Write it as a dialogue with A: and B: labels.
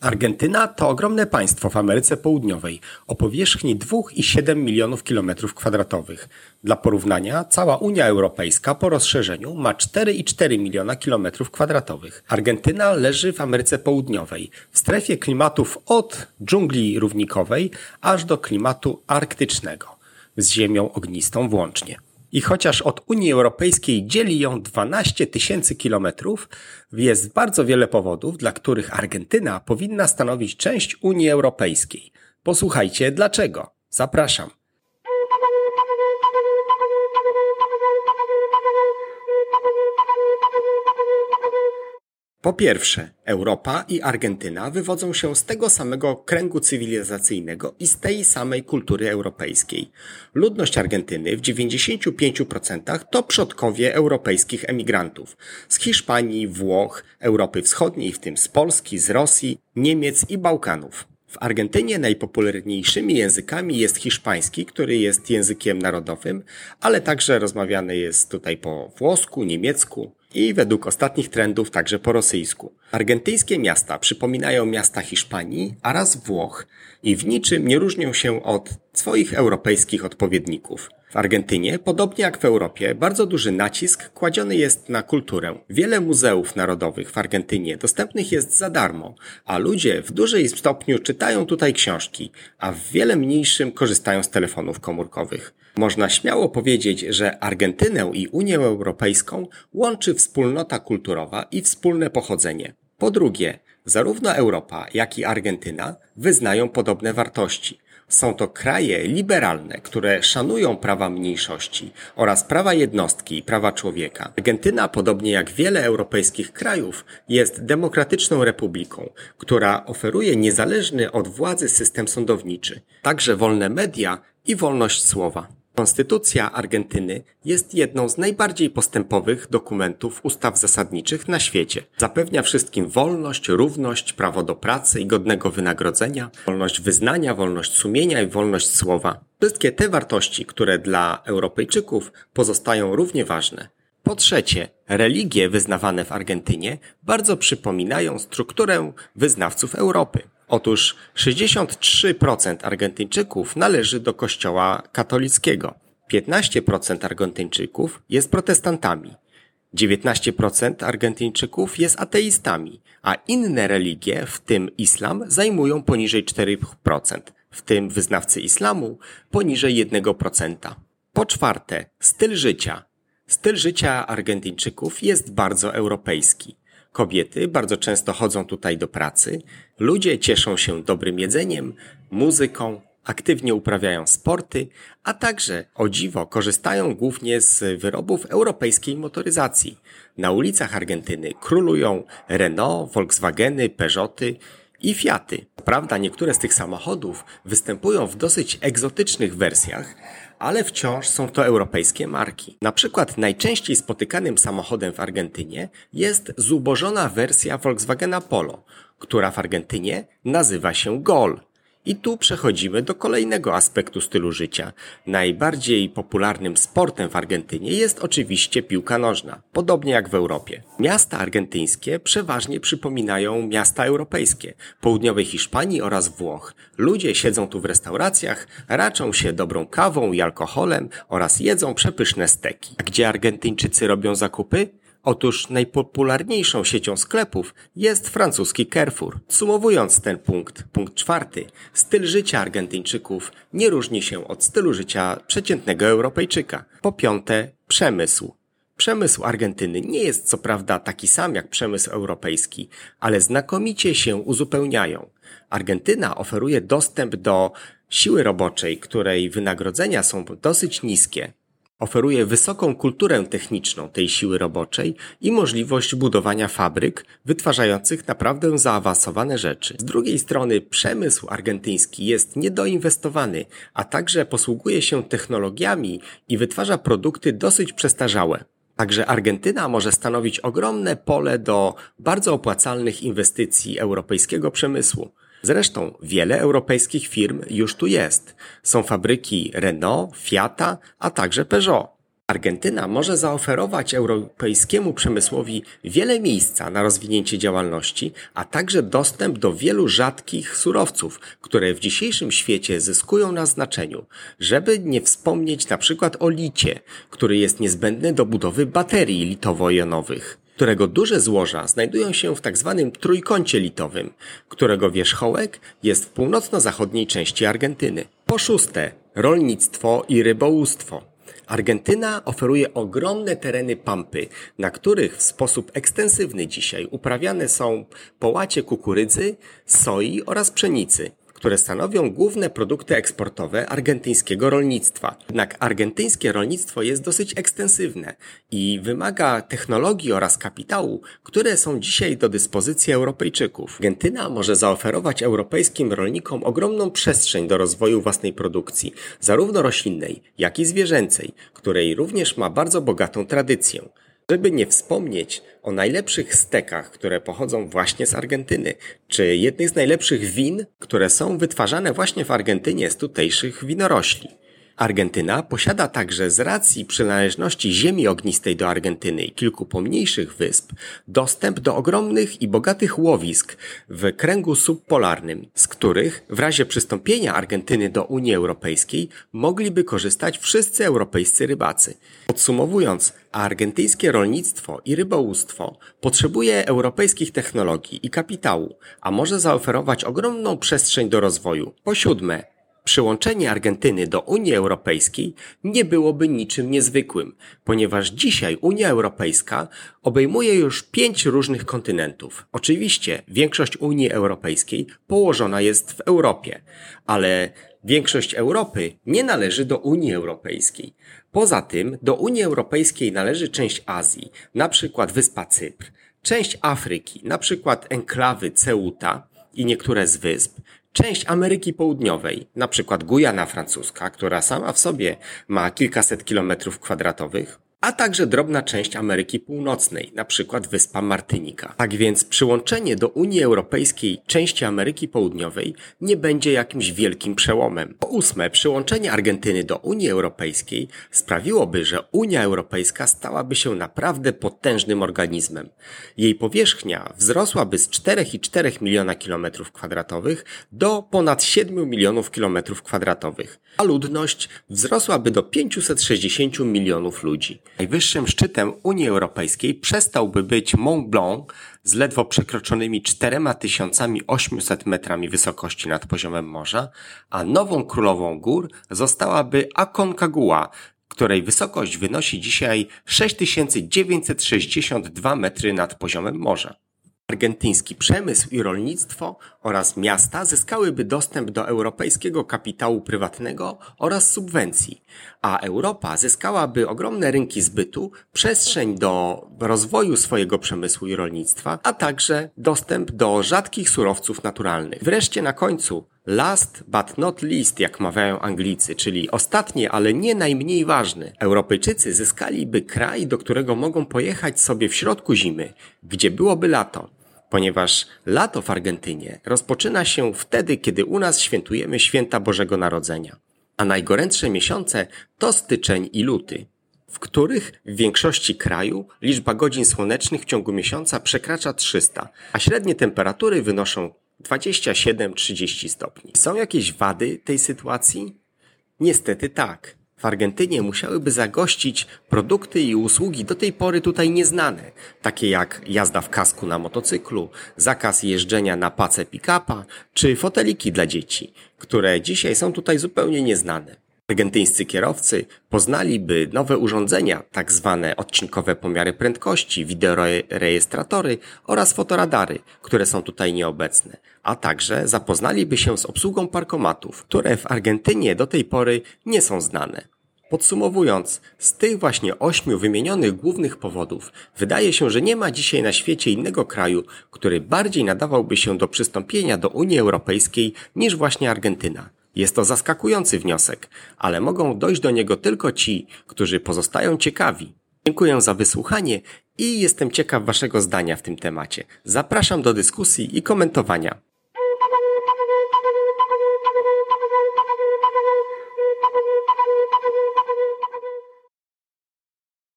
A: Argentyna to ogromne państwo w Ameryce Południowej o powierzchni 2,7 milionów kilometrów kwadratowych. Dla porównania, cała Unia Europejska po rozszerzeniu ma 4,4 miliona kilometrów kwadratowych. Argentyna leży w Ameryce Południowej, w strefie klimatów od dżungli równikowej aż do klimatu arktycznego, z ziemią ognistą włącznie. I chociaż od Unii Europejskiej dzieli ją 12 tysięcy kilometrów, jest bardzo wiele powodów, dla których Argentyna powinna stanowić część Unii Europejskiej. Posłuchajcie dlaczego. Zapraszam. Po pierwsze, Europa i Argentyna wywodzą się z tego samego kręgu cywilizacyjnego i z tej samej kultury europejskiej. Ludność Argentyny w 95% to przodkowie europejskich emigrantów z Hiszpanii, Włoch, Europy Wschodniej, w tym z Polski, z Rosji, Niemiec i Bałkanów. W Argentynie najpopularniejszymi językami jest hiszpański, który jest językiem narodowym, ale także rozmawiany jest tutaj po włosku, niemiecku, i według ostatnich trendów także po rosyjsku. Argentyńskie miasta przypominają miasta Hiszpanii, a raz Włoch i w niczym nie różnią się od swoich europejskich odpowiedników. W Argentynie, podobnie jak w Europie, bardzo duży nacisk kładziony jest na kulturę. Wiele muzeów narodowych w Argentynie dostępnych jest za darmo, a ludzie w dużej stopniu czytają tutaj książki, a w wiele mniejszym korzystają z telefonów komórkowych. Można śmiało powiedzieć, że Argentynę i Unię Europejską łączy wspólnota kulturowa i wspólne pochodzenie. Po drugie, zarówno Europa, jak i Argentyna wyznają podobne wartości. Są to kraje liberalne, które szanują prawa mniejszości oraz prawa jednostki i prawa człowieka. Argentyna, podobnie jak wiele europejskich krajów, jest demokratyczną republiką, która oferuje niezależny od władzy system sądowniczy, także wolne media i wolność słowa. Konstytucja Argentyny jest jedną z najbardziej postępowych dokumentów ustaw zasadniczych na świecie. Zapewnia wszystkim wolność, równość, prawo do pracy i godnego wynagrodzenia, wolność wyznania, wolność sumienia i wolność słowa. Wszystkie te wartości, które dla Europejczyków pozostają równie ważne. Po trzecie, religie wyznawane w Argentynie bardzo przypominają strukturę wyznawców Europy. Otóż 63% Argentyńczyków należy do kościoła katolickiego, 15% Argentyńczyków jest protestantami, 19% Argentyńczyków jest ateistami, a inne religie, w tym islam, zajmują poniżej 4%, w tym wyznawcy islamu poniżej 1%. Po czwarte, styl życia. Styl życia Argentyńczyków jest bardzo europejski. Kobiety bardzo często chodzą tutaj do pracy, ludzie cieszą się dobrym jedzeniem, muzyką, aktywnie uprawiają sporty, a także o dziwo korzystają głównie z wyrobów europejskiej motoryzacji. Na ulicach Argentyny królują Renault, Volkswageny, Peugeoty i Fiaty. Prawda, niektóre z tych samochodów występują w dosyć egzotycznych wersjach, ale wciąż są to europejskie marki. Na przykład najczęściej spotykanym samochodem w Argentynie jest zubożona wersja Volkswagena Polo, która w Argentynie nazywa się Gol. I tu przechodzimy do kolejnego aspektu stylu życia. Najbardziej popularnym sportem w Argentynie jest oczywiście piłka nożna, podobnie jak w Europie. Miasta argentyńskie przeważnie przypominają miasta europejskie, południowej Hiszpanii oraz Włoch. Ludzie siedzą tu w restauracjach, raczą się dobrą kawą i alkoholem oraz jedzą przepyszne steki. A gdzie Argentyńczycy robią zakupy? Otóż najpopularniejszą siecią sklepów jest francuski Carrefour. Sumowując ten punkt, punkt czwarty, styl życia Argentyńczyków nie różni się od stylu życia przeciętnego Europejczyka. Po piąte, przemysł. Przemysł Argentyny nie jest co prawda taki sam jak przemysł europejski, ale znakomicie się uzupełniają. Argentyna oferuje dostęp do siły roboczej, której wynagrodzenia są dosyć niskie, Oferuje wysoką kulturę techniczną tej siły roboczej i możliwość budowania fabryk wytwarzających naprawdę zaawansowane rzeczy. Z drugiej strony przemysł argentyński jest niedoinwestowany, a także posługuje się technologiami i wytwarza produkty dosyć przestarzałe. Także Argentyna może stanowić ogromne pole do bardzo opłacalnych inwestycji europejskiego przemysłu. Zresztą wiele europejskich firm już tu jest. Są fabryki Renault, Fiata, a także Peugeot. Argentyna może zaoferować europejskiemu przemysłowi wiele miejsca na rozwinięcie działalności, a także dostęp do wielu rzadkich surowców, które w dzisiejszym świecie zyskują na znaczeniu, żeby nie wspomnieć na przykład o licie, który jest niezbędny do budowy baterii litowo-jonowych którego duże złoża znajdują się w tak zwanym trójkącie litowym, którego wierzchołek jest w północno-zachodniej części Argentyny. Po szóste, rolnictwo i rybołówstwo. Argentyna oferuje ogromne tereny pampy, na których w sposób ekstensywny dzisiaj uprawiane są połacie kukurydzy, soi oraz pszenicy które stanowią główne produkty eksportowe argentyńskiego rolnictwa. Jednak argentyńskie rolnictwo jest dosyć ekstensywne i wymaga technologii oraz kapitału, które są dzisiaj do dyspozycji Europejczyków. Argentyna może zaoferować europejskim rolnikom ogromną przestrzeń do rozwoju własnej produkcji, zarówno roślinnej, jak i zwierzęcej, której również ma bardzo bogatą tradycję. Żeby nie wspomnieć o najlepszych stekach, które pochodzą właśnie z Argentyny, czy jednych z najlepszych win, które są wytwarzane właśnie w Argentynie z tutejszych winorośli. Argentyna posiada także z racji przynależności ziemi ognistej do Argentyny i kilku pomniejszych wysp dostęp do ogromnych i bogatych łowisk w kręgu subpolarnym, z których w razie przystąpienia Argentyny do Unii Europejskiej mogliby korzystać wszyscy europejscy rybacy. Podsumowując, argentyńskie rolnictwo i rybołówstwo potrzebuje europejskich technologii i kapitału, a może zaoferować ogromną przestrzeń do rozwoju. Po siódme, Przyłączenie Argentyny do Unii Europejskiej nie byłoby niczym niezwykłym, ponieważ dzisiaj Unia Europejska obejmuje już pięć różnych kontynentów. Oczywiście większość Unii Europejskiej położona jest w Europie, ale większość Europy nie należy do Unii Europejskiej. Poza tym do Unii Europejskiej należy część Azji, na przykład wyspa Cypr, część Afryki, na przykład enklawy Ceuta i niektóre z wysp, część Ameryki Południowej, na przykład Gujana francuska, która sama w sobie ma kilkaset kilometrów kwadratowych, a także drobna część Ameryki Północnej, przykład wyspa Martynika. Tak więc przyłączenie do Unii Europejskiej części Ameryki Południowej nie będzie jakimś wielkim przełomem. Po ósme, przyłączenie Argentyny do Unii Europejskiej sprawiłoby, że Unia Europejska stałaby się naprawdę potężnym organizmem. Jej powierzchnia wzrosłaby z 4,4 miliona kilometrów kwadratowych do ponad 7 milionów kilometrów kwadratowych, a ludność wzrosłaby do 560 milionów ludzi. Najwyższym szczytem Unii Europejskiej przestałby być Mont Blanc z ledwo przekroczonymi 4800 metrami wysokości nad poziomem morza, a nową królową gór zostałaby Aconcagua, której wysokość wynosi dzisiaj 6962 metry nad poziomem morza. Argentyński przemysł i rolnictwo oraz miasta zyskałyby dostęp do europejskiego kapitału prywatnego oraz subwencji, a Europa zyskałaby ogromne rynki zbytu, przestrzeń do rozwoju swojego przemysłu i rolnictwa, a także dostęp do rzadkich surowców naturalnych. Wreszcie na końcu Last but not least, jak mawiają Anglicy, czyli ostatnie, ale nie najmniej ważny. Europejczycy zyskaliby kraj, do którego mogą pojechać sobie w środku zimy, gdzie byłoby lato ponieważ lato w Argentynie rozpoczyna się wtedy, kiedy u nas świętujemy święta Bożego Narodzenia, a najgorętsze miesiące to styczeń i luty, w których w większości kraju liczba godzin słonecznych w ciągu miesiąca przekracza 300, a średnie temperatury wynoszą 27-30 stopni. Są jakieś wady tej sytuacji? Niestety tak w Argentynie musiałyby zagościć produkty i usługi do tej pory tutaj nieznane, takie jak jazda w kasku na motocyklu, zakaz jeżdżenia na pace pick-upa czy foteliki dla dzieci, które dzisiaj są tutaj zupełnie nieznane. Argentyńscy kierowcy poznaliby nowe urządzenia, tak zwane odcinkowe pomiary prędkości, wideorejestratory oraz fotoradary, które są tutaj nieobecne, a także zapoznaliby się z obsługą parkomatów, które w Argentynie do tej pory nie są znane. Podsumowując, z tych właśnie ośmiu wymienionych głównych powodów, wydaje się, że nie ma dzisiaj na świecie innego kraju, który bardziej nadawałby się do przystąpienia do Unii Europejskiej niż właśnie Argentyna. Jest to zaskakujący wniosek, ale mogą dojść do niego tylko ci, którzy pozostają ciekawi. Dziękuję za wysłuchanie i jestem ciekaw Waszego zdania w tym temacie. Zapraszam do dyskusji i komentowania.